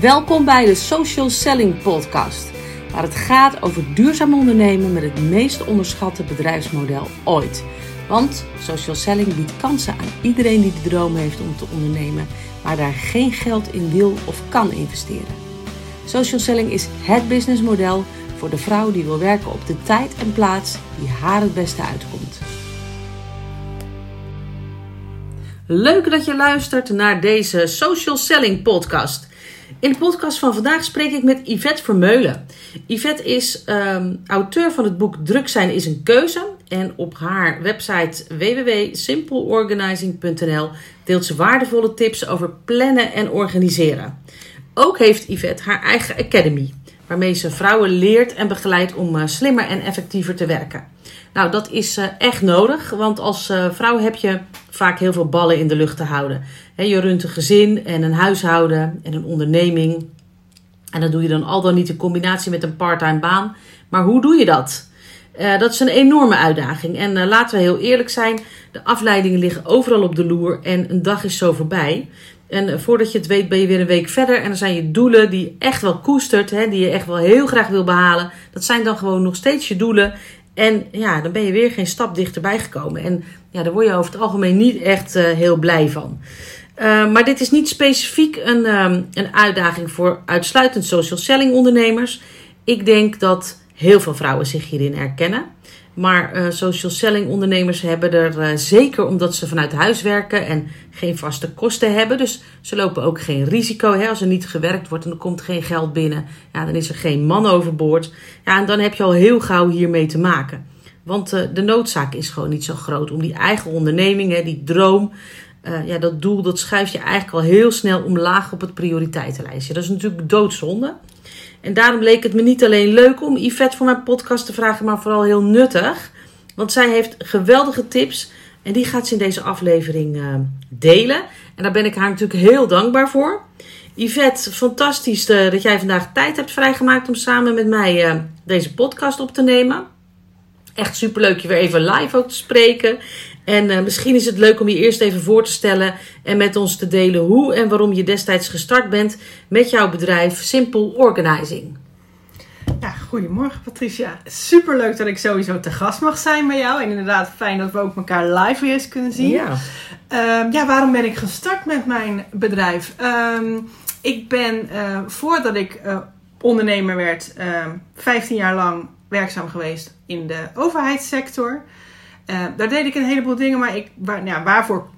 Welkom bij de Social Selling Podcast, waar het gaat over duurzaam ondernemen met het meest onderschatte bedrijfsmodel ooit. Want social selling biedt kansen aan iedereen die de droom heeft om te ondernemen, maar daar geen geld in wil of kan investeren. Social selling is het businessmodel voor de vrouw die wil werken op de tijd en plaats die haar het beste uitkomt. Leuk dat je luistert naar deze Social Selling Podcast. In de podcast van vandaag spreek ik met Yvette Vermeulen. Yvette is um, auteur van het boek Druk zijn is een keuze. En op haar website www.simpleorganizing.nl deelt ze waardevolle tips over plannen en organiseren. Ook heeft Yvette haar eigen academy, waarmee ze vrouwen leert en begeleidt om uh, slimmer en effectiever te werken. Nou, dat is uh, echt nodig, want als uh, vrouw heb je vaak heel veel ballen in de lucht te houden. Je runt een gezin en een huishouden en een onderneming. En dat doe je dan al dan niet in combinatie met een parttime baan. Maar hoe doe je dat? Uh, dat is een enorme uitdaging. En laten we heel eerlijk zijn: de afleidingen liggen overal op de loer en een dag is zo voorbij. En voordat je het weet, ben je weer een week verder. En dan zijn je doelen die je echt wel koestert, hè, die je echt wel heel graag wil behalen. Dat zijn dan gewoon nog steeds je doelen. En ja, dan ben je weer geen stap dichterbij gekomen. En ja, daar word je over het algemeen niet echt heel blij van. Uh, maar dit is niet specifiek een, um, een uitdaging voor uitsluitend social selling ondernemers. Ik denk dat heel veel vrouwen zich hierin herkennen. Maar uh, social selling ondernemers hebben er uh, zeker omdat ze vanuit huis werken en geen vaste kosten hebben. Dus ze lopen ook geen risico. Hè? Als er niet gewerkt wordt en er komt geen geld binnen, ja, dan is er geen man overboord. Ja, en dan heb je al heel gauw hiermee te maken. Want uh, de noodzaak is gewoon niet zo groot om die eigen onderneming, hè, die droom, ja, dat doel, dat schuif je eigenlijk al heel snel omlaag op het prioriteitenlijstje. Dat is natuurlijk doodzonde. En daarom leek het me niet alleen leuk om Yvette voor mijn podcast te vragen, maar vooral heel nuttig. Want zij heeft geweldige tips en die gaat ze in deze aflevering uh, delen. En daar ben ik haar natuurlijk heel dankbaar voor. Yvette, fantastisch uh, dat jij vandaag tijd hebt vrijgemaakt om samen met mij deze podcast op te nemen. Echt superleuk je weer even live ook te spreken. En uh, misschien is het leuk om je eerst even voor te stellen en met ons te delen hoe en waarom je destijds gestart bent met jouw bedrijf Simple Organizing. Ja, goedemorgen Patricia. Superleuk dat ik sowieso te gast mag zijn bij jou. En inderdaad fijn dat we ook elkaar live weer eens kunnen zien. Ja, um, ja waarom ben ik gestart met mijn bedrijf? Um, ik ben uh, voordat ik uh, ondernemer werd, 15 jaar lang werkzaam geweest in de overheidssector. Uh, daar deed ik een heleboel dingen, maar ik, waar, waarvoor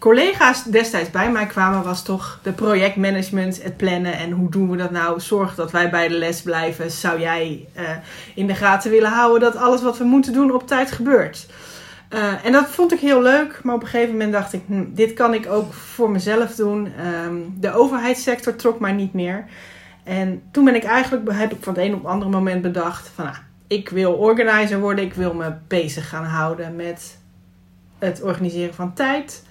collega's destijds bij mij kwamen, was toch de projectmanagement, het plannen en hoe doen we dat nou? Zorg dat wij bij de les blijven. Zou jij uh, in de gaten willen houden dat alles wat we moeten doen op tijd gebeurt? Uh, en dat vond ik heel leuk, maar op een gegeven moment dacht ik, hm, dit kan ik ook voor mezelf doen. Um, de overheidssector trok mij niet meer. En toen ben ik eigenlijk, heb ik van het een op het andere moment bedacht van, nou, ik wil organizer worden. Ik wil me bezig gaan houden met het organiseren van tijd.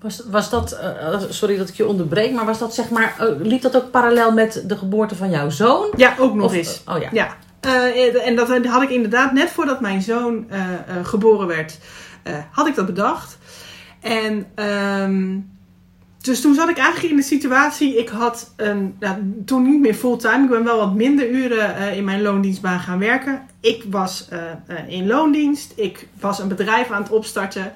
Was, was dat, uh, sorry dat ik je onderbreek, maar was dat zeg maar, uh, liep dat ook parallel met de geboorte van jouw zoon? Ja, ook nog of, eens. Oh ja. ja. En dat had ik inderdaad net voordat mijn zoon geboren werd, had ik dat bedacht. En um, dus toen zat ik eigenlijk in de situatie, ik had een, nou, toen niet meer fulltime, ik ben wel wat minder uren uh, in mijn loondienstbaan gaan werken. Ik was uh, uh, in loondienst, ik was een bedrijf aan het opstarten.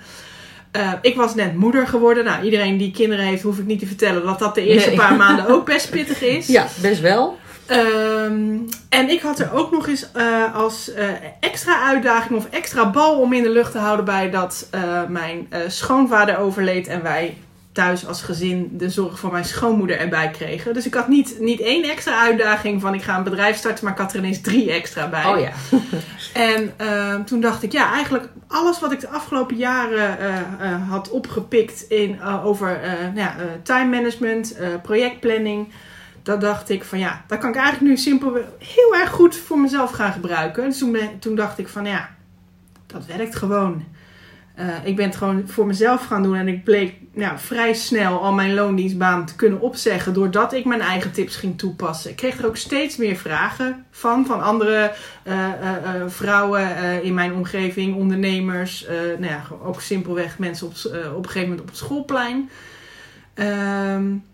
ik was net moeder geworden. Nou, iedereen die kinderen heeft, hoef ik niet te vertellen dat dat de eerste nee. paar maanden ook best pittig is. Ja, best wel. Um, en ik had er ook nog eens uh, als uh, extra uitdaging of extra bal om in de lucht te houden bij dat uh, mijn schoonvader overleed en wij thuis als gezin de zorg voor mijn schoonmoeder erbij kregen. Dus ik had niet, niet één extra uitdaging van ik ga een bedrijf starten, maar ik had er ineens drie extra bij. Oh ja. en uh, toen dacht ik, ja, eigenlijk alles wat ik de afgelopen jaren uh, uh, had opgepikt in, over nou ja, time management, projectplanning. Dat dacht ik van ja, dat kan ik eigenlijk nu simpel heel erg goed voor mezelf gaan gebruiken. Dus toen, toen dacht ik van ja, dat werkt gewoon. Uh, ik ben het gewoon voor mezelf gaan doen en ik bleek nou, vrij snel al mijn loondienstbaan te kunnen opzeggen doordat ik mijn eigen tips ging toepassen. Ik kreeg er ook steeds meer vragen van, van andere uh, uh, vrouwen in mijn omgeving, ondernemers, nou ja, ook simpelweg mensen op, op een gegeven moment op het schoolplein. Um,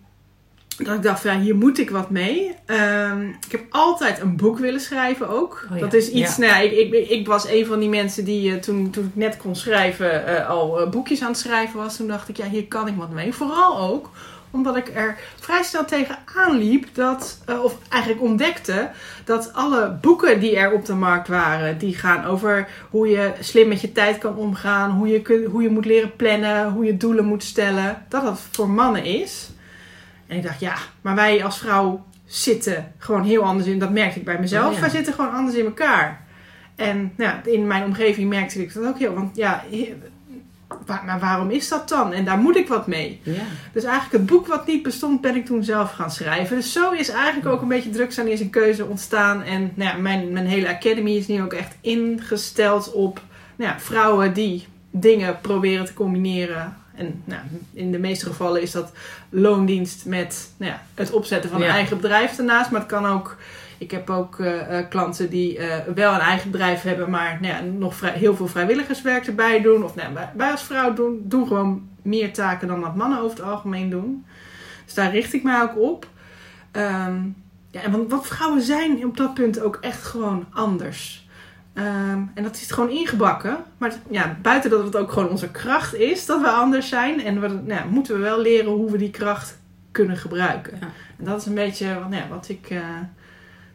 dat ik dacht, ja, hier moet ik wat mee. Ehm, ik heb altijd een boek willen schrijven ook. Oh ja, Dat is iets, ja. nou ik, ik, ik was een van die mensen die eh, toen, toen ik net kon schrijven, eh, al eh, boekjes aan het schrijven was. Toen dacht ik, ja, hier kan ik wat mee. Vooral ook omdat ik er vrij snel tegenaan liep, dat, of eigenlijk ontdekte, dat alle boeken die er op de markt waren, die gaan over hoe je slim met je tijd kan omgaan, hoe je, kun, hoe je moet leren plannen, hoe je doelen moet stellen, dat dat voor mannen is. En ik dacht, ja, maar wij als vrouw zitten gewoon heel anders in. Dat merkte ik bij mezelf. Oh ja. Wij zitten gewoon anders in elkaar. En nou, ja, in mijn omgeving merkte ik dat ook heel. Want ja, maar waarom is dat dan? En daar moet ik wat mee. Ja. Dus eigenlijk het boek wat niet bestond, ben ik toen zelf gaan schrijven. Dus zo is eigenlijk ook een beetje drugs aan is een keuze ontstaan. En nou ja, mijn, mijn hele academy is nu ook echt ingesteld op nou ja, vrouwen die dingen proberen te combineren. En nou, in de meeste gevallen is dat loondienst met nou ja, het opzetten van een eigen bedrijf daarnaast. Maar het kan ook. Ik heb ook eh, eh, klanten die eh, wel een eigen bedrijf hebben, maar nou ja, nog vrij, heel veel vrijwilligerswerk erbij doen. Of nou, wij- als vrouw doen, doen gewoon meer taken dan wat mannen over het algemeen doen. Dus daar richt ik mij ook op. Ehm, ja, want, want vrouwen zijn op dat punt ook echt gewoon anders. Ehm, en dat is gewoon ingebakken. Maar ja, buiten dat het ook gewoon onze kracht is dat we anders zijn. En we, nou, ja, moeten we wel leren hoe we die kracht kunnen gebruiken. Ja. En dat is een beetje wat, nou wat ik eh,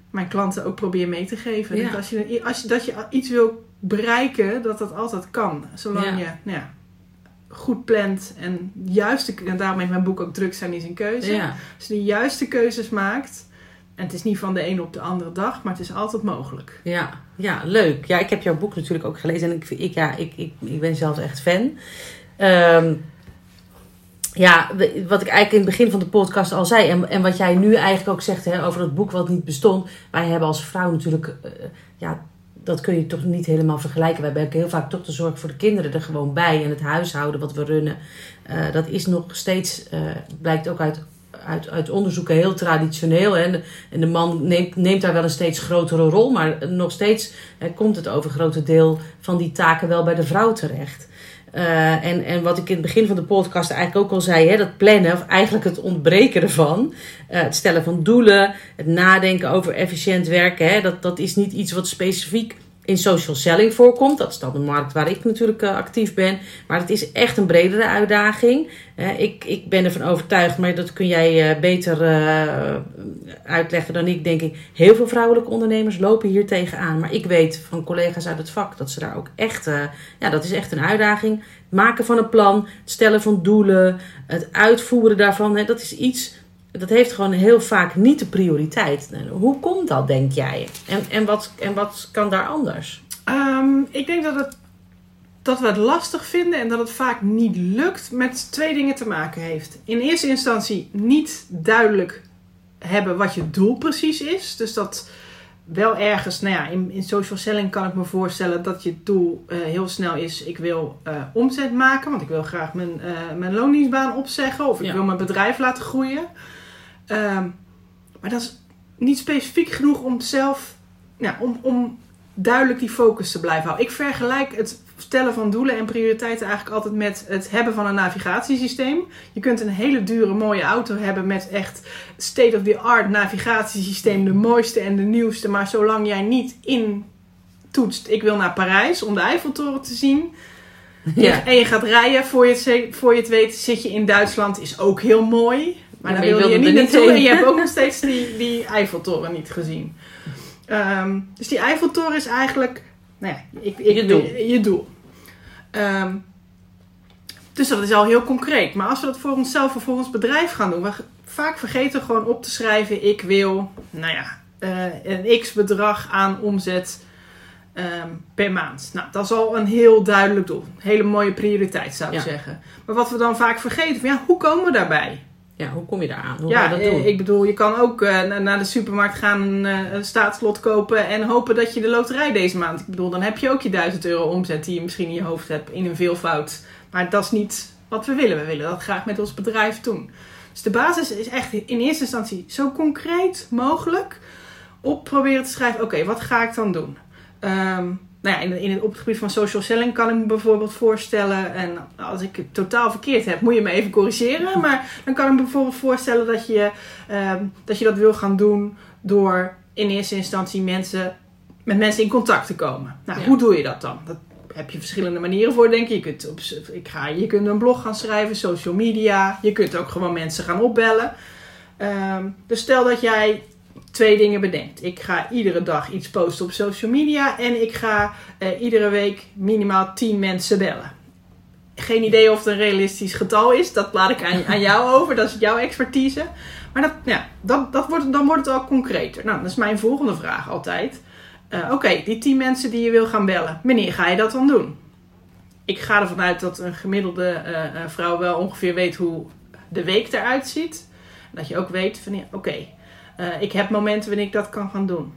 mijn klanten ook probeer mee te geven. Ja. Dat, als je, als je, dat je iets wil bereiken, dat dat altijd kan. Zolang Ja. je nou ja, goed plant en juiste... En daarom heeft mijn boek ook Druk zijn is een keuze. Als je de juiste keuzes maakt... En het is niet van de ene op de andere dag, maar het is altijd mogelijk. Ja, ja, leuk. Ja, ik heb jouw boek natuurlijk ook gelezen en ik, ik, ja, ik, ik, ik ben zelf echt fan. Ehm, ja, wat ik eigenlijk in het begin van de podcast al zei en, en wat jij nu eigenlijk ook zegt hè, over dat boek wat niet bestond. Wij hebben als vrouw natuurlijk, eh, ja, dat kun je toch niet helemaal vergelijken. Wij hebben heel vaak toch de zorg voor de kinderen er gewoon bij en het huishouden wat we runnen. Eh, dat is nog steeds, eh, blijkt ook uit, uit, uit onderzoeken heel traditioneel. Hè. En, en de man neemt, neemt daar wel een steeds grotere rol, maar nog steeds eh, komt het overgrote deel van die taken wel bij de vrouw terecht. Eh, en, en wat ik in het begin van de podcast eigenlijk ook al zei, hè, dat plannen, of eigenlijk het ontbreken ervan, eh, het stellen van doelen, het nadenken over efficiënt werken, hè, dat, dat is niet iets wat specifiek in social selling voorkomt. Dat is dan de markt waar ik natuurlijk eh, actief ben. Maar het is echt een bredere uitdaging. Ik, ik ben ervan overtuigd, maar dat kun jij eh, beter eh, uitleggen dan ik, denk ik. Heel veel vrouwelijke ondernemers lopen hier tegenaan. Maar ik weet van collega's uit het vak dat ze daar ook echt... ja, dat is echt een uitdaging. Maken van een plan, het stellen van doelen, het uitvoeren daarvan. Dat is iets... Dat heeft gewoon heel vaak niet de prioriteit. Nou, Hoe komt dat, denk jij? En, en, wat, en wat kan daar anders? Ehm, ik denk dat, het, dat we het lastig vinden en dat het vaak niet lukt met twee dingen te maken heeft. In eerste instantie niet duidelijk hebben wat je doel precies is. Dus dat wel ergens, nou ja, in, in social selling kan ik me voorstellen dat je doel eh, heel snel is: ik wil eh, omzet maken, want ik wil graag mijn, eh, mijn loondienstbaan opzeggen of ik Ja. wil mijn bedrijf laten groeien. Ehm, maar dat is niet specifiek genoeg om zelf, ja, om, om duidelijk die focus te blijven houden. Ik vergelijk het stellen van doelen en prioriteiten eigenlijk altijd met het hebben van een navigatiesysteem. Je kunt een hele dure mooie auto hebben met echt state-of-the-art navigatiesysteem, de mooiste en de nieuwste. Maar zolang jij niet in toetst, ik wil naar Parijs om de Eiffeltoren te zien. Ja. En je gaat rijden, voor je, het, voor je het weet zit je in Duitsland, is ook heel mooi. Maar Ja, dan maar je wil je wilde niet naartoe en je hebt ook nog steeds die, die Eiffeltoren niet gezien. Ehm, dus die Eiffeltoren is eigenlijk nou ja, ik, ik, Je doel. Je doel. Ehm, dus dat is al heel concreet. Maar als we dat voor onszelf of voor ons bedrijf gaan doen, we vaak vergeten we gewoon op te schrijven: ik wil, nou ja, eh, een x bedrag aan omzet ehm, per maand. Nou, dat is al een heel duidelijk doel. Een hele mooie prioriteit zou ik Ja. zeggen. Maar wat we dan vaak vergeten, van, ja, hoe komen we daarbij? Ja, hoe kom je daar aan? Hoe ja, ga je dat doen? eh, ik bedoel, je kan ook eh, na- naar de supermarkt gaan, een, eh, een staatslot kopen en hopen dat je de loterij deze maand. Ik bedoel, dan heb je ook je 1000 euro omzet die je misschien in je hoofd hebt in een veelvoud. Maar dat is niet wat we willen. We willen dat graag met ons bedrijf doen. Dus de basis is echt in eerste instantie zo concreet mogelijk op proberen te schrijven: oké, wat ga ik dan doen? Ehm, nou ja, in, in het, op het gebied van social selling kan ik me bijvoorbeeld voorstellen, en als ik het totaal verkeerd heb, moet je me even corrigeren. Maar dan kan ik me bijvoorbeeld voorstellen dat je, ehm, dat, je dat wil gaan doen door in eerste instantie mensen, met mensen in contact te komen. Nou, Ja. hoe doe je dat dan? Dat heb je verschillende manieren voor, denk ik. Je kunt, op, ik ga, je kunt een blog gaan schrijven, social media. Je kunt ook gewoon mensen gaan opbellen. Ehm, dus stel dat jij twee dingen bedenkt. Ik ga iedere dag iets posten op social media en ik ga eh, iedere week minimaal 10 mensen bellen. Geen idee of het een realistisch getal is. Dat laat ik aan, aan jou over. Dat is jouw expertise. Maar dat, ja, dat, dat wordt, dan wordt het al concreter. Nou, dat is mijn volgende vraag altijd. Eh, Oké, die 10 mensen die je wil gaan bellen. Wanneer ga je dat dan doen? Ik ga ervan uit dat een gemiddelde eh, vrouw wel ongeveer weet hoe de week eruit ziet. Dat je ook weet van, oké, eh, ik heb momenten wanneer ik dat kan gaan doen.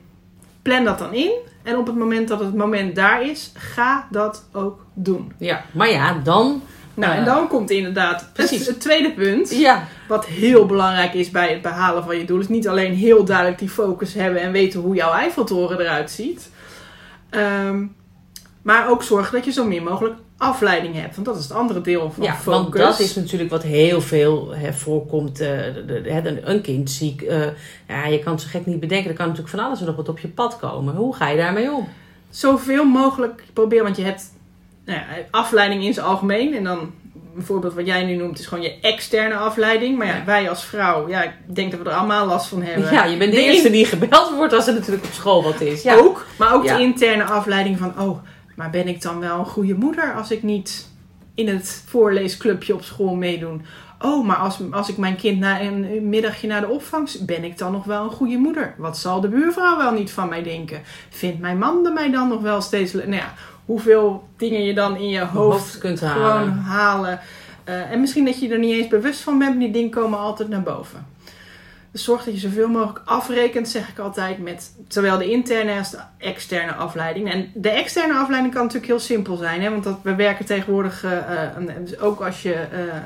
Plan dat dan in. En op het moment dat het moment daar is, ga dat ook doen. Ja, maar ja, dan. Nou, Eh, en dan komt inderdaad precies. het, het tweede punt. Ja, Wat heel belangrijk is bij het behalen van je doel. Is niet alleen heel duidelijk die focus hebben en weten hoe jouw Eiffeltoren eruit ziet. Ehm, maar ook zorgen dat je zo min mogelijk afleiding hebt. Want dat is het andere deel van ja focus. want dat is natuurlijk wat heel veel hè, voorkomt. eh, de- de- hè, een- kind ziek. eh, ja, je kan het zo gek niet bedenken. Er kan natuurlijk van alles en nog wat op je pad komen. Hoe ga je daarmee om? zoveel mogelijk proberen. Want je hebt nou ja, afleiding in zijn algemeen. En dan bijvoorbeeld wat jij nu noemt is gewoon je externe afleiding. Maar ja, Ja. wij als vrouw, ja, ik denk dat we er allemaal last van hebben. Ja, je bent de De eerste die gebeld wordt als er natuurlijk op school wat is. Ja. Ook, maar ook de interne afleiding van, oh, maar ben ik dan wel een goede moeder als ik niet in het voorleesclubje op school meedoen? Oh, maar als, als ik mijn kind na een middagje naar de opvang, ben ik dan nog wel een goede moeder? Wat zal de buurvrouw wel niet van mij denken? Vindt mijn man mij dan nog wel steeds... Nou ja, hoeveel dingen je dan in je hoofd, hoofd kunt gewoon halen. halen. Eh, en misschien dat je er niet eens bewust van bent, maar die dingen komen altijd naar boven. Zorg dat je zoveel mogelijk afrekent, zeg ik altijd, met zowel de interne als de externe afleiding. En de externe afleiding kan natuurlijk heel simpel zijn, hè? want dat, we werken tegenwoordig, eh, eh, dus ook als je eh, eh,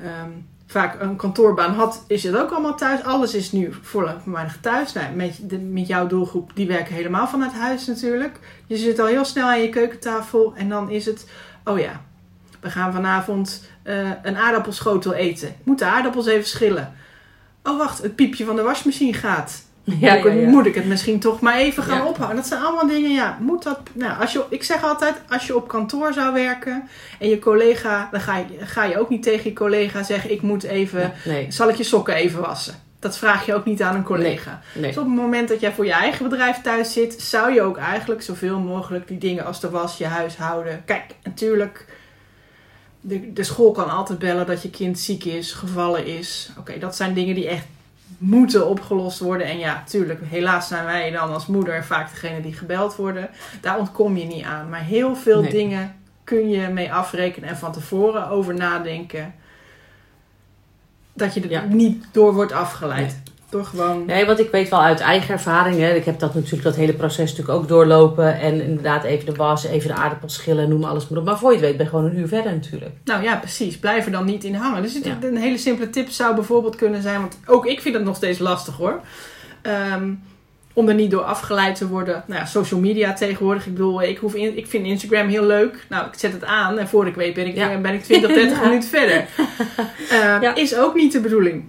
ehm, vaak een kantoorbaan had, is het ook allemaal thuis. Alles is nu voorlopig thuis. Nou, met, met jouw doelgroep, die werken helemaal vanuit huis natuurlijk. Je zit al heel snel aan je keukentafel en dan is het, oh ja, we gaan vanavond een aardappelschotel eten. Ik moet de aardappels even schillen. Oh wacht, het piepje van de wasmachine gaat. Ja, ja, ja. moet ik het misschien toch maar even gaan ophouden? Dat zijn allemaal dingen, ja, moet dat... Nou, als je, ik zeg altijd, als je op kantoor zou werken en je collega... Dan ga je, ga je ook niet tegen je collega zeggen, ik moet even... Nee, Zal ik je sokken even wassen? Dat vraag je ook niet aan een collega. nee. Dus op het moment dat jij voor je eigen bedrijf thuis zit, zou je ook eigenlijk zoveel mogelijk die dingen als de was, je huishouden. Kijk, natuurlijk, de, de school kan altijd bellen dat je kind ziek is, gevallen is. Oké, dat zijn dingen die echt moeten opgelost worden. En ja, tuurlijk, helaas zijn wij dan als moeder vaak degene die gebeld worden. Daar ontkom je niet aan. Maar heel veel Nee. dingen kun je mee afrekenen en van tevoren over nadenken. Dat je er Ja. niet door wordt afgeleid. Door gewoon. Nee, want ik weet wel uit eigen ervaring. Hè, ik heb dat natuurlijk dat hele proces natuurlijk ook doorlopen. En inderdaad even de was, even de aardappels schillen, noem alles maar op. Maar voor je het weet ben je gewoon een uur verder natuurlijk. Nou ja, precies. Blijf er dan niet in hangen. Dus Ja. een hele simpele tip zou bijvoorbeeld kunnen zijn, want ook ik vind het nog steeds lastig hoor. Ehm, om er niet door afgeleid te worden. Nou ja, social media tegenwoordig. Ik bedoel, ik, hoef in, ik vind Instagram heel leuk. Nou, ik zet het aan en voor ik weet ben ik, Ja. ben ik 20, 30 Ja. minuten verder. Ja. Is ook niet de bedoeling.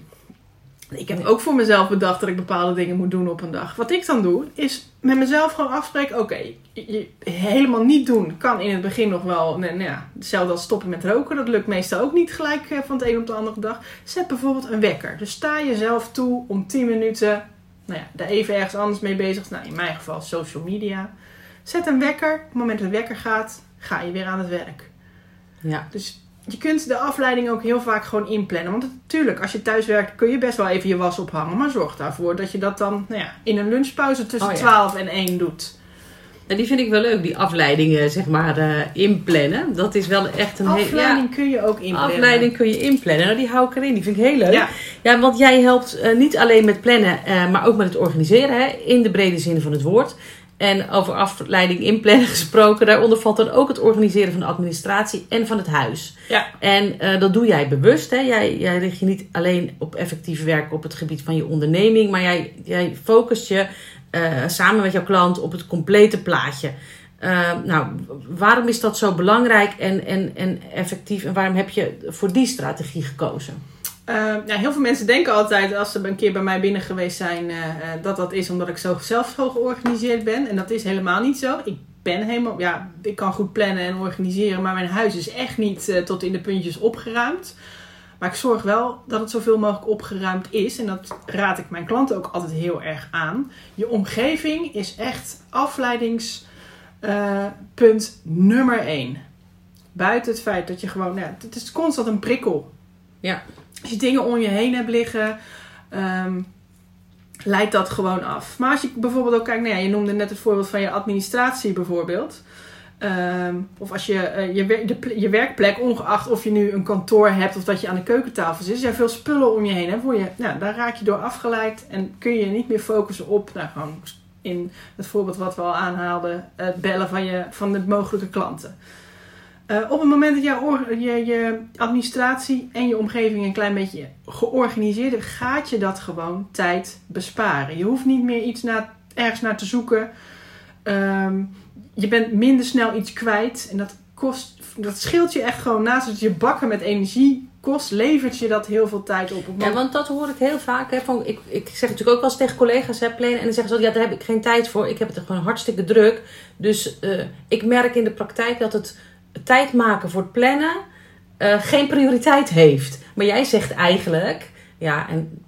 Ik heb ook voor mezelf bedacht dat ik bepaalde dingen moet doen op een dag. Wat ik dan doe, is met mezelf gewoon afspreken. Oké, je- helemaal niet doen kan in het begin nog wel. Nou, nou ja, hetzelfde als stoppen met roken. Dat lukt meestal ook niet gelijk eh, van het een op de andere dag. Zet bijvoorbeeld een wekker. Dus sta jezelf toe om 10 minuten. Nou ja, daar even ergens anders mee bezig. Nou, in mijn geval social media. Zet een wekker. Op het moment dat de wekker gaat, ga je weer aan het werk. Ja. Dus je kunt de afleiding ook heel vaak gewoon inplannen. Want natuurlijk, als je thuis werkt, kun je best wel even je was ophangen. Maar zorg daarvoor dat je dat dan nou ja, in een lunchpauze tussen Oh ja. 12 en 1 doet. En die vind ik wel leuk, die afleidingen zeg maar eh, inplannen. Dat is wel echt een hele... Afleiding kun je ook Ja, inplannen. afleiding kun je inplannen. Nou, die hou ik erin. Die vind ik heel leuk. Ja, Ja, want jij helpt eh, niet alleen met plannen, eh, maar ook met het organiseren. Hè, in de brede zin van het woord. En over afleiding inplannen gesproken, daaronder valt dan ook het organiseren van de administratie en van het huis. ja. En eh, dat doe jij bewust. Hè? Jij, jij richt je niet alleen op effectief werken op het gebied van je onderneming, maar jij, jij focust je eh, samen met jouw klant op het complete plaatje. Uh, nou, waarom is dat zo belangrijk en, en, en effectief? En waarom heb je voor die strategie gekozen? Nou, heel veel mensen denken altijd, als ze een keer bij mij binnen geweest zijn, uh, dat dat is omdat ik zo zelf zo georganiseerd ben. En dat is helemaal niet zo. Ik ben helemaal, ja, ik kan goed plannen en organiseren, maar mijn huis is echt niet tot in de puntjes opgeruimd. Maar ik zorg wel dat het zoveel mogelijk opgeruimd is. En dat raad ik mijn klanten ook altijd heel erg aan. Je omgeving is echt afleidingspunt nummer één. Buiten het feit dat je gewoon, nou, het is constant een prikkel. Ja. Als je dingen om je heen hebt liggen, um, leidt dat gewoon af. Maar als je bijvoorbeeld ook kijkt, nou ja, je noemde net het voorbeeld van je administratie bijvoorbeeld. Um, of als je uh, je, werkplek, ongeacht of je nu een kantoor hebt of dat je aan de keukentafel zit, je veel spullen om je heen hebt, je, nou, daar raak je door afgeleid en kun je niet meer focussen op, nou, gewoon in het voorbeeld wat we al aanhaalden, het bellen van, je, van de mogelijke klanten. Uh, op het moment dat je, je, je administratie en je omgeving een klein beetje georganiseerd hebt, gaat je dat gewoon tijd besparen. Je hoeft niet meer iets naar, ergens naar te zoeken. Um, je bent minder snel iets kwijt. En dat kost, dat scheelt je echt gewoon naast dat je bakken met energie kost, levert je dat heel veel tijd op. Ja, want dat hoor ik heel vaak. Hè, van, ik, ik zeg natuurlijk ook wel eens tegen collega's hè, plannen. En dan zeggen ze, ja, daar heb ik geen tijd voor. Ik heb het gewoon hartstikke druk. Dus uh, ik merk in de praktijk dat het tijd maken voor het plannen uh, geen prioriteit heeft. Maar jij zegt eigenlijk, ja, en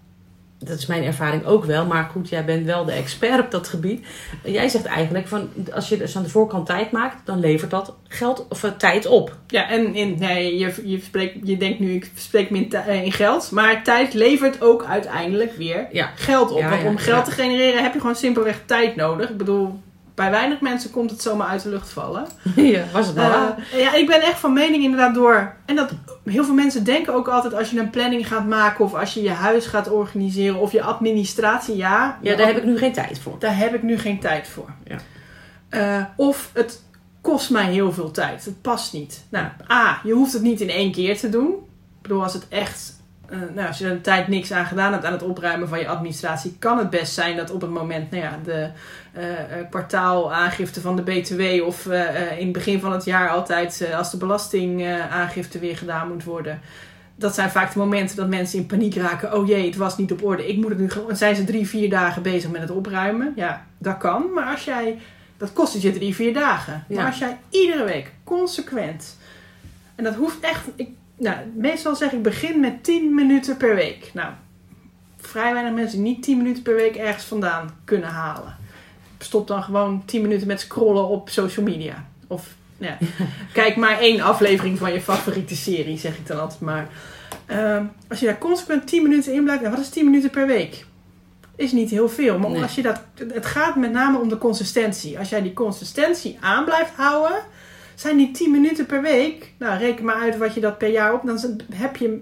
dat is mijn ervaring ook wel. Maar goed, jij bent wel de expert op dat gebied. Jij zegt eigenlijk van als je dus aan de voorkant tijd maakt, dan levert dat geld of uh, tijd op. Ja, en in, nee, je, je, spreekt, je denkt nu, ik spreek min uh, in geld. Maar tijd levert ook uiteindelijk weer ja. geld op. Ja, Want ja, om geld te genereren heb je gewoon simpelweg tijd nodig. Ik bedoel, bij weinig mensen komt het zomaar uit de lucht vallen. ja, was het nou waar? Uh, ja, ik ben echt van mening inderdaad door. En dat heel veel mensen denken ook altijd als je een planning gaat maken of als je je huis gaat organiseren of je administratie, ja. Ja, daar heb ik nu geen tijd voor. Daar heb ik nu geen tijd voor. Ja. Uh, of het kost mij heel veel tijd. Het past niet. Nou, A, je hoeft het niet in één keer te doen. Ik bedoel, als het echt uh, nou, als je er een tijd niks aan gedaan hebt aan het opruimen van je administratie, kan het best zijn dat op het moment, nou ja, de uh, kwartaalaangifte van de BTW of uh, in het begin van het jaar altijd als de belastingaangifte weer gedaan moet worden. Dat zijn vaak de momenten dat mensen in paniek raken. Oh jee, het was niet op orde. Ik moet het nu gewoon. Zijn ze drie, vier dagen bezig met het opruimen? Ja, dat kan. Maar als jij. Dat kost het je drie, vier dagen. Ja. Maar als jij iedere week consequent. En dat hoeft echt. Ik, nou, meestal zeg ik begin met 10 minuten per week. Nou, vrij weinig mensen die niet 10 minuten per week ergens vandaan kunnen halen. Stop dan gewoon 10 minuten met scrollen op social media. Of ja, kijk maar één aflevering van je favoriete serie, zeg ik dan altijd maar. Uh, als je daar consequent 10 minuten in blijft, nou, wat is 10 minuten per week? Is niet heel veel, maar Nee. als je dat, het gaat met name om de consistentie. Als jij die consistentie aan blijft houden, zijn die 10 minuten per week, nou reken maar uit wat je dat per jaar op, dan heb je,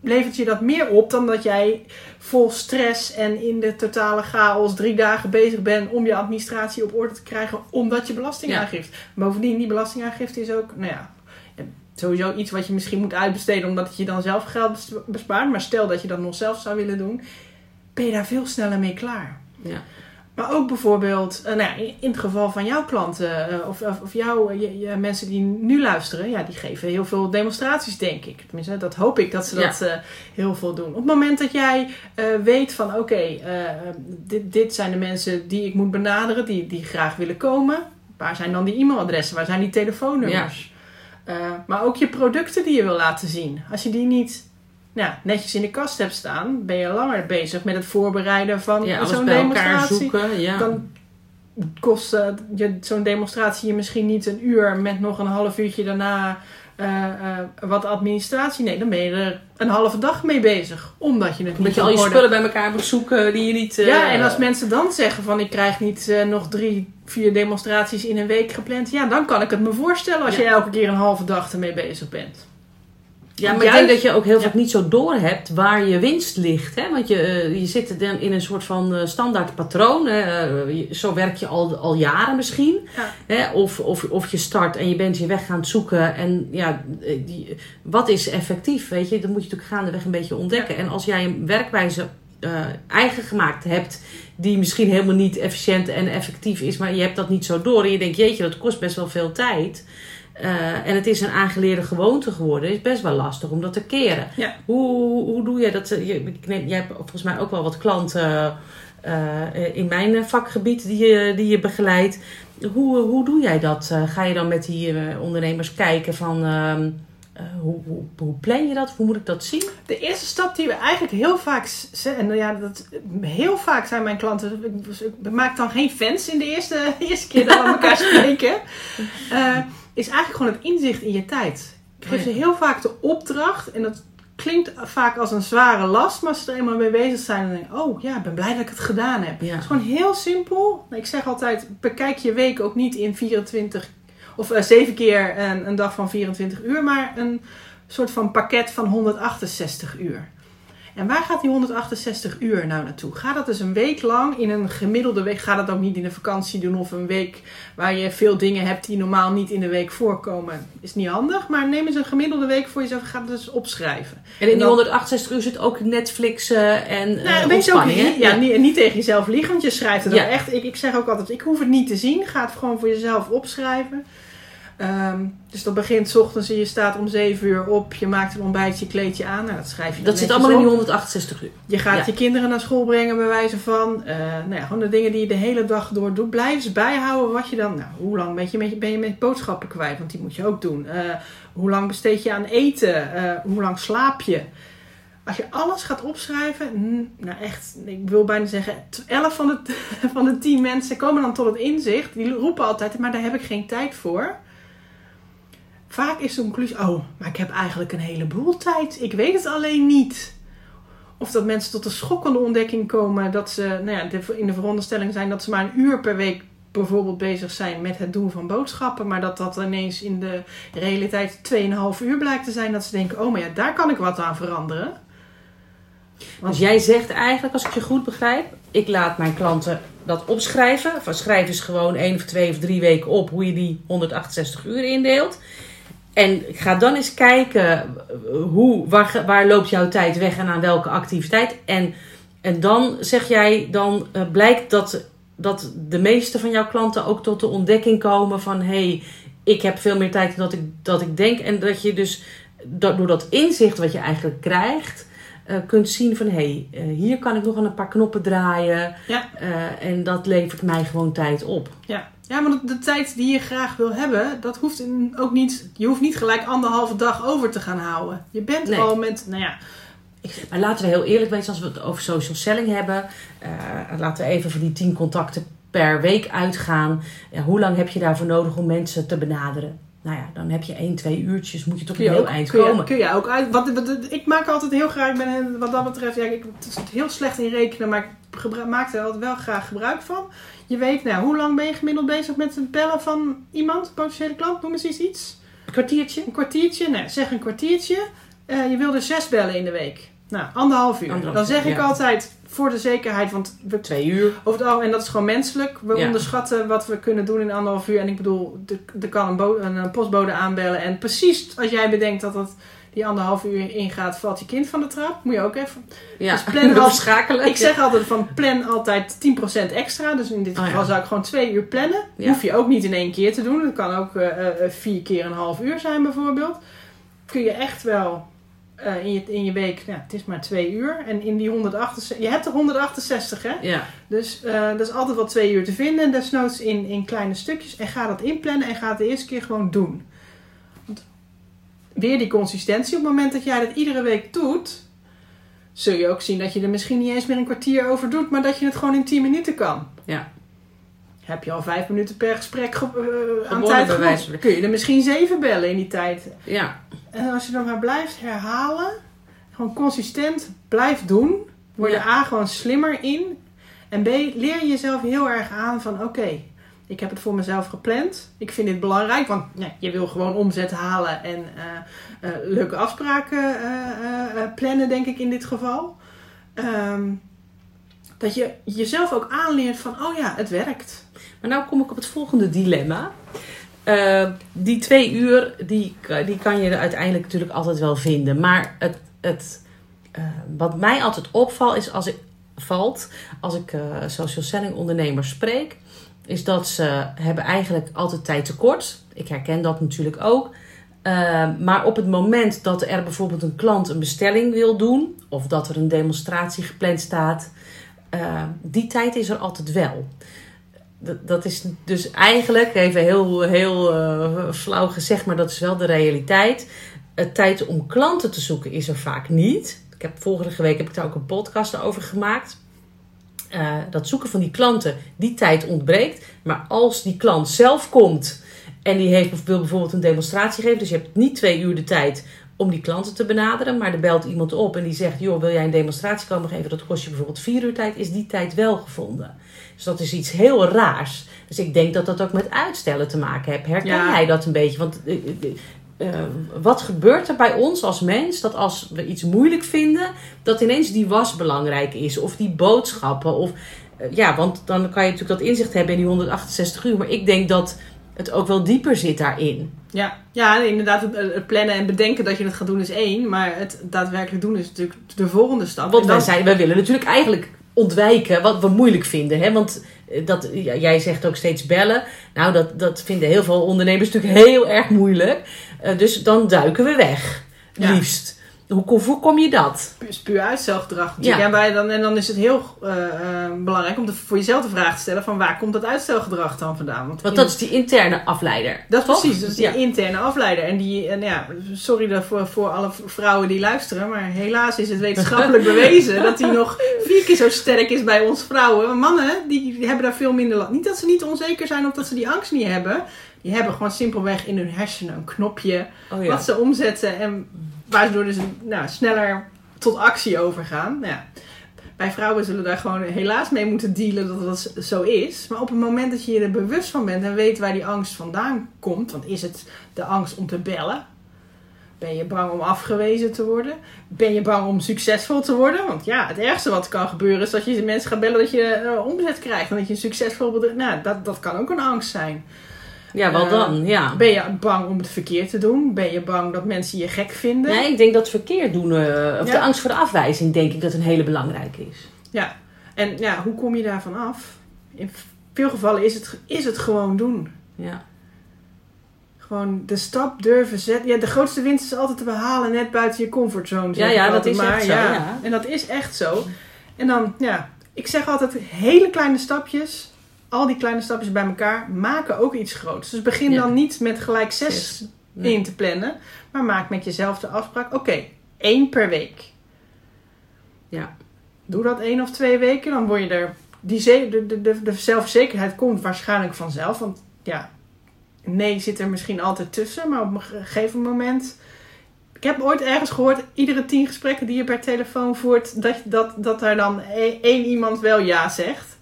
levert je dat meer op dan dat jij vol stress en in de totale chaos drie dagen bezig bent om je administratie op orde te krijgen, omdat je belastingaangifte. Bovendien, die belastingaangifte is ook, nou ja, sowieso iets wat je misschien moet uitbesteden omdat het je dan zelf geld bes- bespaart. Maar stel dat je dat nog zelf zou willen doen, ben je daar veel sneller mee klaar. Ja. Maar ook bijvoorbeeld, eh, nou ja, in- het geval van jouw klanten eh, of, of, jouw je, je mensen die nu luisteren, ja, die geven heel veel demonstraties, denk ik. Tenminste, dat hoop ik dat ze Ja. dat eh, heel veel doen. Op het moment dat jij eh, weet van, oké, eh, dit, dit zijn de mensen die ik moet benaderen, die, die graag willen komen. Waar zijn dan die e-mailadressen? Waar zijn die telefoonnummers? Eh, maar ook je producten die je wil laten zien. Als je die niet nou, netjes in de kast hebt staan, ben je langer bezig met het voorbereiden van Ja, zo'n demonstratie zoeken. Ja. dan kost je zo'n demonstratie je misschien niet een uur met nog een half uurtje daarna eh, eh, wat administratie. Nee, dan ben je er een halve dag mee bezig. Omdat je het niet je al je spullen bij elkaar moet zoeken die je niet... Ja, en als mensen dan zeggen van ik krijg niet nog drie, vier demonstraties in een week gepland. Ja, dan kan ik het me voorstellen als Ja. je elke keer een halve dag ermee bezig bent. Ja, maar Juist- ik denk dat je ook heel Ja. vaak niet zo door hebt waar je winst ligt. Hè? Want je, eh, je zit dan in een soort van eh, standaard patroon. hè. Eh, zo werk je al, al jaren misschien. Ja. Hè? Of, of, of je start en je bent je weg gaan zoeken. En ja, die, wat is effectief? Weet je? Dat moet je natuurlijk gaandeweg een beetje ontdekken. En als jij een werkwijze eigen gemaakt hebt, die misschien helemaal niet efficiënt en effectief is, maar je hebt dat niet zo door en je denkt, jeetje, dat kost best wel veel tijd. Eh, en het is een aangeleerde gewoonte geworden. is best wel lastig om dat te keren. Ja. Hoe, hoe doe je dat? Je, ik neem, jij hebt volgens mij ook wel wat klanten uh, in mijn vakgebied die je, die je begeleidt. Hoe, hoe doe jij dat? ga je dan met die ondernemers kijken van ehm, hoe, hoe, hoe, plan je dat? Hoe moet ik dat zien? De eerste stap die we eigenlijk heel vaak en ja, dat, heel vaak zijn mijn klanten. Ik, maak dan geen fans in de eerste, eerste keer dat we elkaar spreken is eigenlijk gewoon het inzicht in je tijd. Ik geef ze heel vaak de opdracht en dat klinkt vaak als een zware last, maar als ze er eenmaal mee bezig zijn, dan denk ik, oh ja, ik ben blij dat ik het gedaan heb. Het is gewoon heel simpel. Ik zeg altijd, bekijk je week ook niet in 24 of uh, 7 keer een, een dag van 24 uur, maar een soort van pakket van 168 uur. En waar gaat die 168 uur nou naartoe? Ga dat dus een week lang in een gemiddelde week. Ga dat ook niet in een vakantie doen of een week waar je veel dingen hebt die normaal niet in de week voorkomen. Is niet handig, maar neem eens een gemiddelde week voor jezelf. Ga het dus opschrijven. En in die 168 uur zit ook Netflix en uh, nou, ontspanning, ook, Ja, Niet, niet, tegen jezelf liegen, want je schrijft het ook echt. Ik, ik zeg ook altijd, ik hoef het niet te zien. Ga het gewoon voor jezelf opschrijven. Ehm, dus dat begint s ochtends en je staat om 7 uur op. Je maakt een ontbijtje, je kleed je aan. Nou, dat schrijf je Dat zit allemaal in die 168 uur. Je gaat je kinderen naar school brengen bij wijze van. Uh, nou ja, gewoon de dingen die je de hele dag door doet. Blijf eens bijhouden wat je dan... Nou, hoe lang ben je met, ben je met boodschappen kwijt? Want die moet je ook doen. Uh, hoe lang besteed je aan eten? Uh, hoe lang slaap je? Als je alles gaat opschrijven, nou echt, ik wil bijna zeggen, 11 van de, van de 10 mensen komen dan tot het inzicht. Die roepen altijd, maar daar heb ik geen tijd voor. Vaak is de conclusie, oh, maar ik heb eigenlijk een heleboel tijd. Ik weet het alleen niet. Of dat mensen tot de schokkende ontdekking komen dat ze nou ja, in de veronderstelling zijn dat ze maar een uur per week bijvoorbeeld bezig zijn met het doen van boodschappen. Maar dat dat ineens in de realiteit 2,5 uur blijkt te zijn. Dat ze denken, oh maar ja, daar kan ik wat aan veranderen. Want dus jij zegt eigenlijk, als ik je goed begrijp, ik laat mijn klanten dat opschrijven. Schrijf dus gewoon één of twee of drie weken op hoe je die 168 uur indeelt. En ga dan eens kijken hoe, waar, waar loopt jouw tijd weg en aan welke activiteit. En, en dan zeg jij, dan uh, blijkt dat, dat de meeste van jouw klanten ook tot de ontdekking komen van hé, hey, ik heb veel meer tijd dan dat ik, dat ik denk. En dat je dus dat, door dat inzicht wat je eigenlijk krijgt, uh, kunt zien van hé, hey, uh, hier kan ik nog aan een paar knoppen draaien. Ja. en dat levert mij gewoon tijd op. Ja. Ja, maar de, tijd die je graag wil hebben, dat hoeft ook niet. Je hoeft niet gelijk anderhalve dag over te gaan houden. Je bent al met, nou ja. Maar laten we heel eerlijk weten, als we het over social selling hebben, uh, laten we even voor die tien contacten per week uitgaan. Ja, hoe lang heb je daarvoor nodig om mensen te benaderen? Nou ja, dan heb je 1, 2 uurtjes, moet je toch een heel eind kun komen. Je, kun je ook uit. Ik maak altijd heel graag, ik ben wat dat betreft, ja, ik het is heel slecht in rekenen, maar ik maak er altijd wel graag gebruik van. Je weet, nou, hoe lang ben je gemiddeld bezig met het bellen van iemand, potentiële klant? Noem eens iets. Een kwartiertje. Een kwartiertje, nee, zeg een kwartiertje. Uh, je wil er zes bellen in de week. Nou, anderhalf uur. Dan zeg ik altijd voor de zekerheid, want we, twee uur. Over het en dat is gewoon menselijk. We onderschatten wat we kunnen doen in anderhalf uur. En ik bedoel, er kan een, een, postbode aanbellen. En precies als jij bedenkt dat dat die anderhalf uur ingaat, valt je kind van de trap. Moet je ook even. Ja, dus plan schakelen. Ik zeg altijd van plan altijd 10% extra. Dus in dit oh, geval zou ik gewoon twee uur plannen. Hoef je ook niet in één keer te doen. Dat kan ook uh, vier keer een half uur zijn bijvoorbeeld. Kun je echt wel uh, in, je, in je week, ja, het is maar twee uur. En in die 168, je hebt er 168 hè? Ja. Dus uh, er is altijd wel twee uur te vinden. Desnoods in, in kleine stukjes. En ga dat inplannen en ga het de eerste keer gewoon doen. Want weer die consistentie. Op het moment dat jij dat iedere week doet, zul je ook zien dat je er misschien niet eens meer een kwartier over doet, maar dat je het gewoon in 10 minuten kan. Ja. Heb je al vijf minuten per gesprek uh, aan tijd gehad, kun je er misschien zeven bellen in die tijd. Ja. En als je dan maar blijft herhalen, gewoon consistent blijft doen, word je A gewoon slimmer in. En B leer je jezelf heel erg aan van oké, ik heb het voor mezelf gepland. Ik vind dit belangrijk, want ja, je wil gewoon omzet halen en uh, uh, leuke afspraken uh, plannen, denk ik in dit geval. Um, dat je jezelf ook aanleert van, oh ja, het werkt. Maar nou kom ik op het volgende dilemma. Uh, die twee uur, die, die kan je uiteindelijk natuurlijk altijd wel vinden. Maar het, het, uh, wat mij altijd opvalt is als ik, valt als ik uh, social selling ondernemers spreek, is dat ze hebben eigenlijk altijd tijd tekort. Ik herken dat natuurlijk ook. Uh, maar op het moment dat er bijvoorbeeld een klant een bestelling wil doen, of dat er een demonstratie gepland staat, die tijd is er altijd wel. Dat, is dus eigenlijk, even heel, heel uh, flauw gezegd, maar dat is wel de realiteit. Het tijd om klanten te zoeken is er vaak niet. Ik heb vorige week heb ik daar ook een podcast over gemaakt. Uh, dat zoeken van die klanten, die tijd ontbreekt. Maar als die klant zelf komt en die heeft, wil bijvoorbeeld een demonstratie geven, dus je hebt niet twee uur de tijd om die klanten te benaderen, maar er belt iemand op en die zegt: Joh, wil jij een demonstratie komen geven? Dat kost je bijvoorbeeld vier uur tijd, is die tijd wel gevonden. Dus dat is iets heel raars. Dus ik denk dat dat ook met uitstellen te maken heeft. Herken ja. jij dat een beetje? Want uh, uh, wat gebeurt er bij ons als mens dat als we iets moeilijk vinden, dat ineens die was belangrijk is of die boodschappen? Of, uh, ja, want dan kan je natuurlijk dat inzicht hebben in die 168 uur. Maar ik denk dat het ook wel dieper zit daarin. Ja, ja inderdaad. Het plannen en bedenken dat je het gaat doen is één. Maar het daadwerkelijk doen is natuurlijk de volgende stap. Want wij, zijn, wij willen natuurlijk eigenlijk ontwijken wat we moeilijk vinden. Hè? Want dat, ja, jij zegt ook steeds bellen. Nou, dat, dat vinden heel veel ondernemers natuurlijk heel erg moeilijk. Uh, dus dan duiken we weg. Ja. Hoe, hoe voorkom je dat? Puur, puur uitstelgedrag. Ja. En, dan, en dan is het heel uh, uh, belangrijk om voor jezelf de vraag te stellen: van waar komt dat uitstelgedrag dan vandaan? Want, Want dat is die interne afleider. Dat is toch? precies, dat is die ja. interne afleider. En die, en ja, sorry daarvoor voor alle vrouwen die luisteren, maar helaas is het wetenschappelijk bewezen dat die nog vier keer zo sterk is bij ons vrouwen. Mannen, die, die hebben daar veel minder last. Niet dat ze niet onzeker zijn of dat ze die angst niet hebben. Die hebben gewoon simpelweg in hun hersenen een knopje oh ja. wat ze omzetten en waardoor ze nou, sneller tot actie overgaan. Nou ja, bij vrouwen zullen daar gewoon helaas mee moeten dealen dat dat zo is. Maar op het moment dat je je er bewust van bent en weet waar die angst vandaan komt, want is het de angst om te bellen? Ben je bang om afgewezen te worden? Ben je bang om succesvol te worden? Want ja, het ergste wat kan gebeuren is dat je mensen gaat bellen dat je uh, omzet krijgt. En dat je een succesvol bedrijf... Nou, dat, dat kan ook een angst zijn. Ja, wel dan, ja. Ben je bang om het verkeerd te doen? Ben je bang dat mensen je gek vinden? Nee, ik denk dat verkeerd doen, uh, of ja. de angst voor de afwijzing, denk ik dat een hele belangrijke is. Ja, en ja, hoe kom je daarvan af? In veel gevallen is het, is het gewoon doen. Ja. Gewoon de stap durven zetten. Ja, de grootste winst is altijd te behalen net buiten je comfortzone. Ja, ja, dat is maar. echt zo. Ja. ja. En dat is echt zo. En dan, ja, ik zeg altijd hele kleine stapjes al die kleine stapjes bij elkaar maken ook iets groots. Dus begin ja. dan niet met gelijk zes nee. in te plannen, maar maak met jezelf de afspraak: oké, okay, één per week. Ja. Doe dat één of twee weken, dan word je er. Die de, de, de, de zelfzekerheid komt waarschijnlijk vanzelf. Want ja, nee zit er misschien altijd tussen, maar op een gegeven moment. Ik heb ooit ergens gehoord, iedere tien gesprekken die je per telefoon voert, dat, dat, dat er dan één iemand wel ja zegt.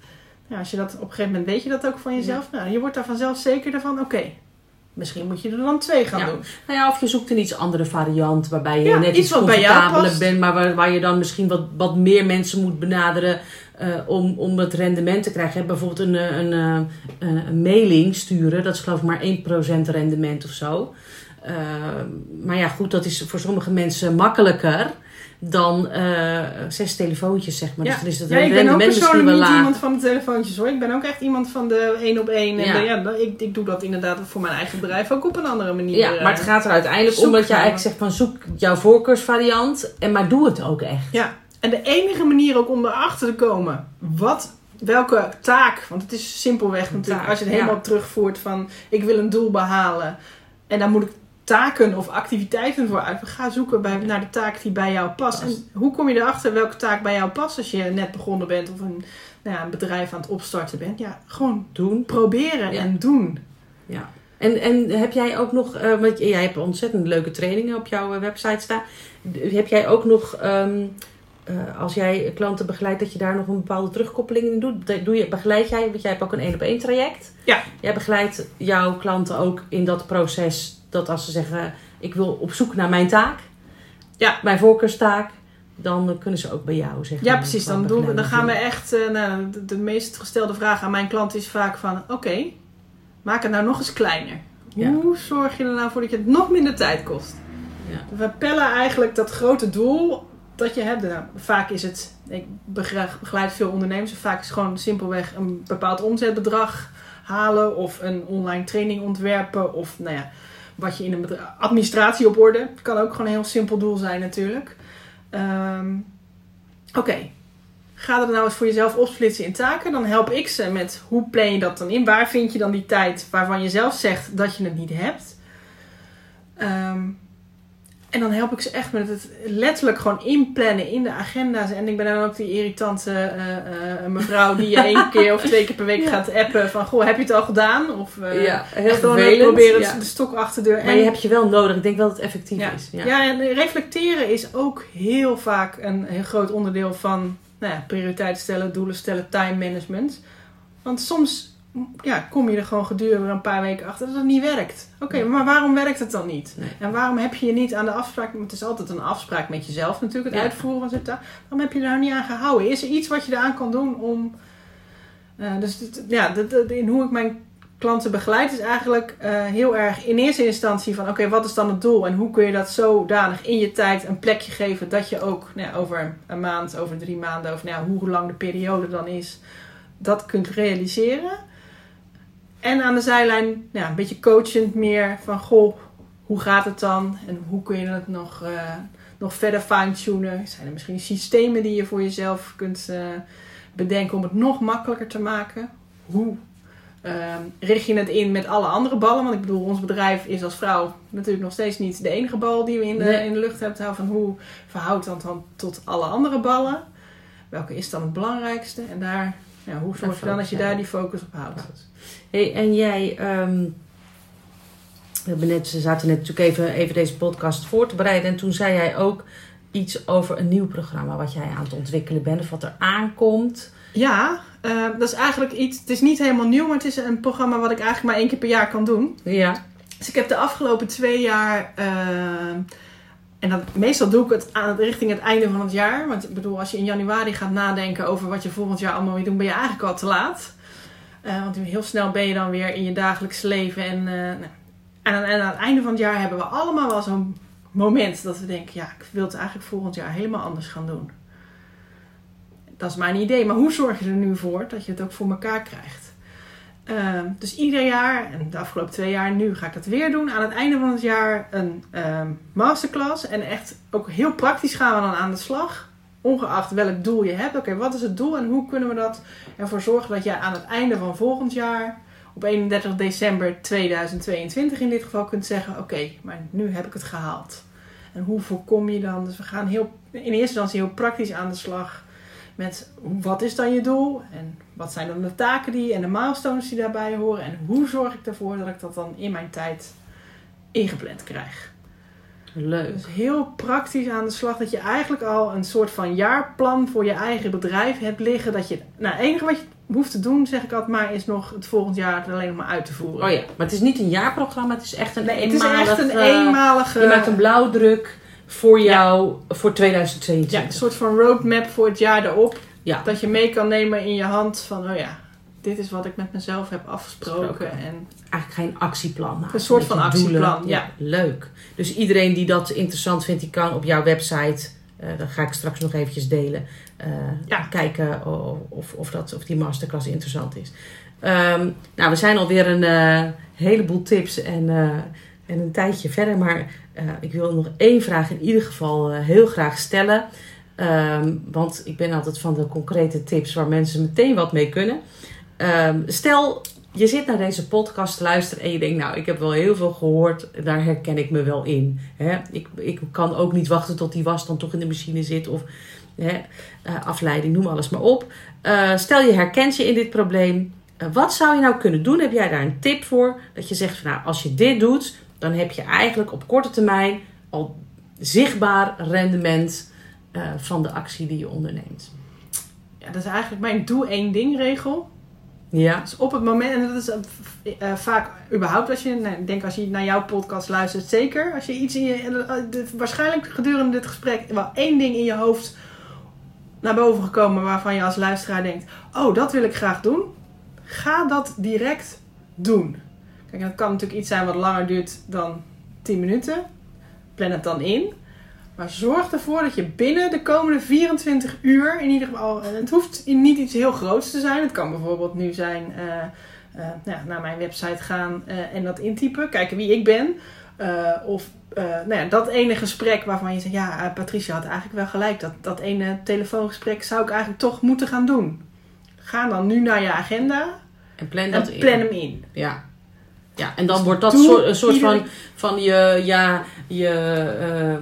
Ja, als je dat op een gegeven moment weet je dat ook van jezelf. Ja. Nou, je wordt daar vanzelf zeker van, oké, okay, misschien moet je er dan twee gaan ja. doen. Nou ja, of je zoekt een iets andere variant waarbij je ja, net iets, iets comfortabeler bent, maar waar, waar, je dan misschien wat, wat meer mensen moet benaderen uh, om, om het rendement te krijgen. Bijvoorbeeld een, een, een, een, mailing sturen, dat is geloof ik maar 1% rendement of zo. Uh, maar ja, goed, dat is voor sommige mensen makkelijker dan uh, zes telefoontjes, zeg maar. Ja. Dus dan is het ja, ik ben ook persoonlijk niet laag. iemand van de telefoontjes hoor. Ik ben ook echt iemand van de één op één. En ja. De, ja, ik, ik doe dat inderdaad voor mijn eigen bedrijf ook op een andere manier. Ja, maar het gaat er uiteindelijk om dat je eigenlijk zegt van zoek jouw voorkeursvariant. En maar doe het ook echt. Ja, en de enige manier ook om erachter te komen wat welke taak, want het is simpelweg natuurlijk, taak, als je het helemaal ja. terugvoert van ik wil een doel behalen en dan moet ik taken of activiteiten voor uit. Ga zoeken bij, naar de taak die bij jou past. En hoe kom je erachter welke taak bij jou past als je net begonnen bent of een, nou ja, een bedrijf aan het opstarten bent? Ja, gewoon doen, proberen ja. en doen. Ja. En, en heb jij ook nog, uh, want jij hebt ontzettend leuke trainingen op jouw website staan. Heb jij ook nog, um, uh, als jij klanten begeleidt, dat je daar nog een bepaalde terugkoppeling in doet? Doe je, begeleid jij, want jij hebt ook een één op één traject. Ja. Jij begeleidt jouw klanten ook in dat proces dat als ze zeggen: Ik wil op zoek naar mijn taak, ja. mijn voorkeurstaak, dan kunnen ze ook bij jou zeggen. Ja, precies. Dan, doen we, dan gaan we echt. Uh, nou, de, de, meest gestelde vraag aan mijn klant is vaak van: Oké, okay, maak het nou nog eens kleiner. Ja. Hoe zorg je er nou voor dat je het nog minder tijd kost? Ja. We pellen eigenlijk dat grote doel dat je hebt. Nou, vaak is het, ik begeleid begeleid veel ondernemers, vaak is het gewoon simpelweg een bepaald omzetbedrag halen of een online training ontwerpen of nou ja, wat je in een administratie op orde. Kan ook gewoon een heel simpel doel zijn natuurlijk. Ehm, Oké, ga er nou eens voor jezelf opsplitsen in taken. Dan help ik ze met hoe plan je dat dan in? Waar vind je dan die tijd waarvan je zelf zegt dat je het niet hebt? Ehm, en dan help ik ze echt met het letterlijk gewoon inplannen in de agenda's. En ik ben dan ook die irritante eh, eh, mevrouw die je één keer of twee keer per week gaat appen. Van, goh, heb je het al gedaan? Of uh, ja, heel gewoon proberen ja. de stok achter de deur. Maar je hebt je wel nodig. Ik denk wel dat het effectief Ja. is. Ja. Ja, en reflecteren is ook heel vaak een heel groot onderdeel van nou ja, prioriteiten stellen, doelen stellen, time management. Want soms ja, kom je er gewoon gedurende een paar weken achter dat het niet werkt. Oké, Nee. maar waarom werkt het dan niet? Nee. En waarom heb je je niet aan de afspraak, want het is altijd een afspraak met jezelf natuurlijk, het Ja. uitvoeren van zo'n taak. Waarom heb je er nou niet aan gehouden? Is er iets wat je eraan kan doen om... eh, dus dit- ja, dit- dit- in hoe ik mijn klanten begeleid is eigenlijk eh, heel erg in eerste instantie van oké, wat is dan het doel en hoe kun je dat zodanig in je tijd een plekje geven dat je ook nou over een maand, over drie maanden, over nou hoe lang de periode dan is, dat kunt realiseren. En aan de zijlijn ja, een beetje coachend meer van goh, hoe gaat het dan en hoe kun je het nog, eh, nog verder fine-tunen? Zijn er misschien systemen die je voor jezelf kunt eh, bedenken om het nog makkelijker te maken? Hoe Ehm, richt je het in met alle andere ballen? Want ik bedoel, ons bedrijf is als vrouw natuurlijk nog steeds niet de enige bal die we in de, Nee. in de lucht hebben. Van hoe verhoudt dat dan tot alle andere ballen? Welke is dan het belangrijkste? En daar, ja, hoe zorg je dan dat je daar die focus op houdt? Hey, en jij, ehm, we hebben net, ze zaten net natuurlijk even, even deze podcast voor te bereiden. En toen zei jij ook iets over een nieuw programma wat jij aan het ontwikkelen bent. Of wat er aankomt. Ja, eh, dat is eigenlijk iets. Het is niet helemaal nieuw, maar het is een programma wat ik eigenlijk maar één keer per jaar kan doen. Ja. Dus ik heb de afgelopen twee jaar. eh, en dan, meestal doe ik het aan, richting het einde van het jaar. Want ik bedoel, als je in januari gaat nadenken over wat je volgend jaar allemaal wil doen, ben je eigenlijk al te laat. Eh, want heel snel ben je dan weer in je dagelijks leven. En, eh, nou, en, aan- aan het einde van het jaar hebben we allemaal wel zo'n moment dat we denken: ja, ik wil het eigenlijk volgend jaar helemaal anders gaan doen. Dat is mijn idee. Maar hoe zorg je er nu voor dat je het ook voor elkaar krijgt? Ehm, dus ieder jaar, en de afgelopen twee jaar, nu ga ik dat weer doen. Aan het einde van het jaar een masterclass. En echt ook heel praktisch gaan we dan aan de slag. Ongeacht welk doel je hebt. Oké, wat is het doel en hoe kunnen we dat ervoor zorgen dat jij aan het einde van volgend jaar, op 31 december 2022 in dit geval, kunt zeggen: Oké, maar nu heb ik het gehaald. En hoe voorkom je dan? Dus we gaan heel, in eerste instantie heel praktisch aan de slag met wat is dan je doel en wat zijn dan de taken die en de milestones die daarbij horen en hoe zorg ik ervoor dat ik dat dan in mijn tijd ingepland krijg. Leuk. Dus heel praktisch aan de slag dat je eigenlijk al een soort van jaarplan voor je eigen bedrijf hebt liggen. Dat je, nou, het enige wat je hoeft te doen, zeg ik altijd maar, is nog het volgend jaar het alleen nog maar uit te voeren. Oh ja, maar het is niet een jaarprogramma. Het is echt een Nee, het is echt een eh, eenmalige. Je maakt een blauwdruk voor jou voor ja, 2022. een soort van roadmap voor het jaar erop. Ja. Dat je mee kan nemen in je hand van, oh ja, dit is wat ik met mezelf heb afgesproken. En Eigenlijk geen actieplan. maken, Een soort van actieplan, ja. Leuk. Dus iedereen die dat interessant vindt, die kan op jouw website, eh dat ga ik straks nog eventjes delen, eh, Ja. kijken of, of, of, dat, of die masterclass interessant is. Ehm, nou, we zijn alweer een eh, heleboel tips en, en een tijdje verder, maar ik wil nog één vraag in ieder geval heel graag stellen. Ehm, want ik ben altijd van de concrete tips waar mensen meteen wat mee kunnen. Ehm, stel, je zit naar deze podcast te luisteren en je denkt, nou, ik heb wel heel veel gehoord, daar herken ik me wel in. Hè? Ik, ik kan ook niet wachten tot die was dan toch in de machine zit of hè, eh, afleiding, noem alles maar op. Eh, stel je herkent je in dit probleem. Eh, wat zou je nou kunnen doen? Heb jij daar een tip voor? Dat je zegt, van, nou, als je dit doet, dan heb je eigenlijk op korte termijn al zichtbaar rendement van de actie die je onderneemt. ja, dat is eigenlijk mijn doe één ding regel. Ja, Dus op het moment, en dat is eh, eh, vaak überhaupt als je, nou, denk als je naar jouw podcast luistert, zeker. Als je iets in je, eh, waarschijnlijk gedurende dit gesprek wel één ding in je hoofd naar boven gekomen waarvan je als luisteraar denkt, oh dat wil ik graag doen. Ga dat direct doen. Kijk, dat kan natuurlijk iets zijn wat langer duurt dan 10 minuten. Plan het dan in. Maar zorg ervoor dat je binnen de komende 24 uur, in ieder geval, en het hoeft niet iets heel groots te zijn. Het kan bijvoorbeeld nu zijn eh, eh, nou ja, naar mijn website gaan eh, en dat intypen, kijken wie ik ben. Eh, of eh, nou ja, dat ene gesprek waarvan je zegt, ja, eh, Patricia had eigenlijk wel gelijk. Dat, dat ene telefoongesprek zou ik eigenlijk toch moeten gaan doen. Ga dan nu naar je agenda En plan dat en in. plan hem in. Ja. Ja, en dan wordt dat soort, een soort van, van je, ja, je, eh,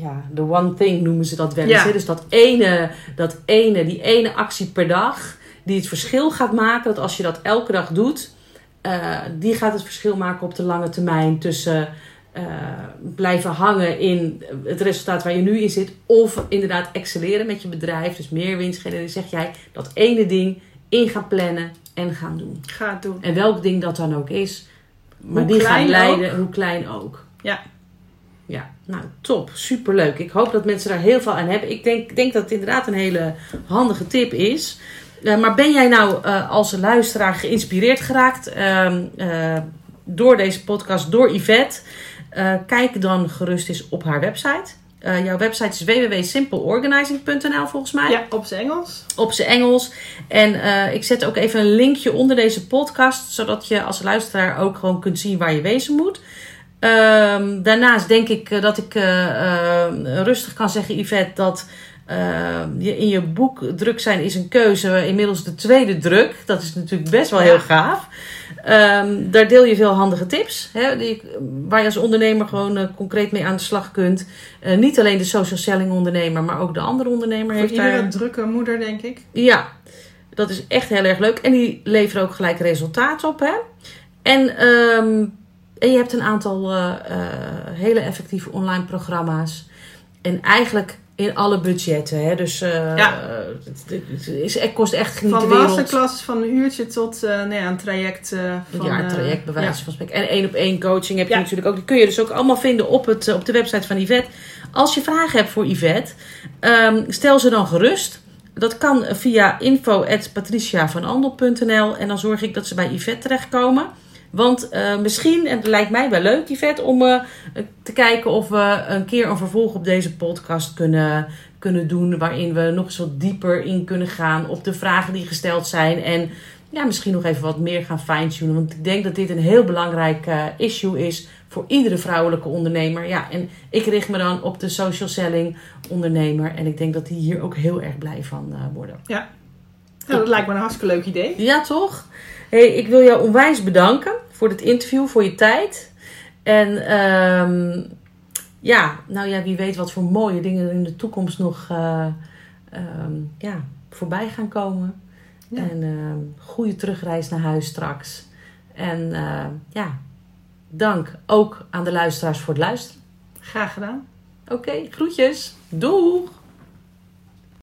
ja, de one thing noemen ze dat wel eens. Ja. hè? Dus dat ene, dat ene, die ene actie per dag, die het verschil gaat maken. Dat als je dat elke dag doet, eh, die gaat het verschil maken op de lange termijn tussen eh, blijven hangen in het resultaat waar je nu in zit. Of inderdaad excelleren met je bedrijf, dus meer winst genereren. Zeg jij dat ene ding in gaan plannen en gaan doen. Ga het doen. En welk ding dat dan ook is. Maar Hoe die gaat klein leiden, hoe klein ook. Ja. Ja, nou top. Superleuk. Ik hoop dat mensen daar heel veel aan hebben. Ik denk, denk dat het inderdaad een hele handige tip is. Eh, maar ben jij nou eh, als luisteraar geïnspireerd geraakt ehm, eh, door deze podcast, door Yvette? Kijk dan gerust eens op haar website. Jouw website is www.simpleorganizing.nl volgens mij Ja, op zijn Engels. op zijn Engels. En ik zet ook even een linkje onder deze podcast, zodat je als luisteraar ook gewoon kunt zien waar je wezen moet. Ehm, daarnaast denk ik eh, dat ik eh, eh, rustig kan zeggen, Yvette, dat eh, je in je boek Druk zijn is een keuze, inmiddels de tweede druk. Dat is natuurlijk best wel heel gaaf. Ehm, daar deel je veel handige tips, hè, die, waar je als ondernemer gewoon concreet mee aan de slag kunt. Niet alleen de social selling ondernemer, maar ook de andere ondernemer Voor heeft iedere daar... drukke moeder, denk ik. Ja, dat is echt heel erg leuk. En die leveren ook gelijk resultaat op. Hè? En, ehm, en je hebt een aantal eh, eh, hele effectieve online programma's. En eigenlijk in alle budgetten. Hè? Dus eh, Ja. het, het is, het kost echt niet Van de wereld. masterclasses van een uurtje tot nou ja, een traject eh, van... ja, een traject bij wijze ja. van spreken. En één op één coaching heb je Ja. natuurlijk ook. Die kun je dus ook allemaal vinden op, het, op de website van Yvette. Als je vragen hebt voor Yvette, ehm, stel ze dan gerust. Dat kan via info.patriciavanandel.nl en dan zorg ik dat ze bij Yvette terechtkomen. Want eh, misschien, en het lijkt mij wel leuk Yvette, om eh, te kijken of we een keer een vervolg op deze podcast kunnen, kunnen doen. Waarin we nog eens wat dieper in kunnen gaan op de vragen die gesteld zijn. En ja, misschien nog even wat meer gaan fine-tunen. Want ik denk dat dit een heel belangrijk eh, issue is voor iedere vrouwelijke ondernemer. Ja, en ik richt me dan op de social selling ondernemer. En ik denk dat die hier ook heel erg blij van worden. Nou, dat lijkt me een hartstikke leuk idee. Ja, toch? Hey, ik wil jou onwijs bedanken voor dit interview, voor je tijd. En ehm, ja, nou ja, wie weet wat voor mooie dingen er in de toekomst nog eh, ehm, ja, voorbij gaan komen. Ja. En ehm goede terugreis naar huis straks. En eh, ja, dank ook aan de luisteraars voor het luisteren. Graag gedaan. Oké, groetjes. Doeg!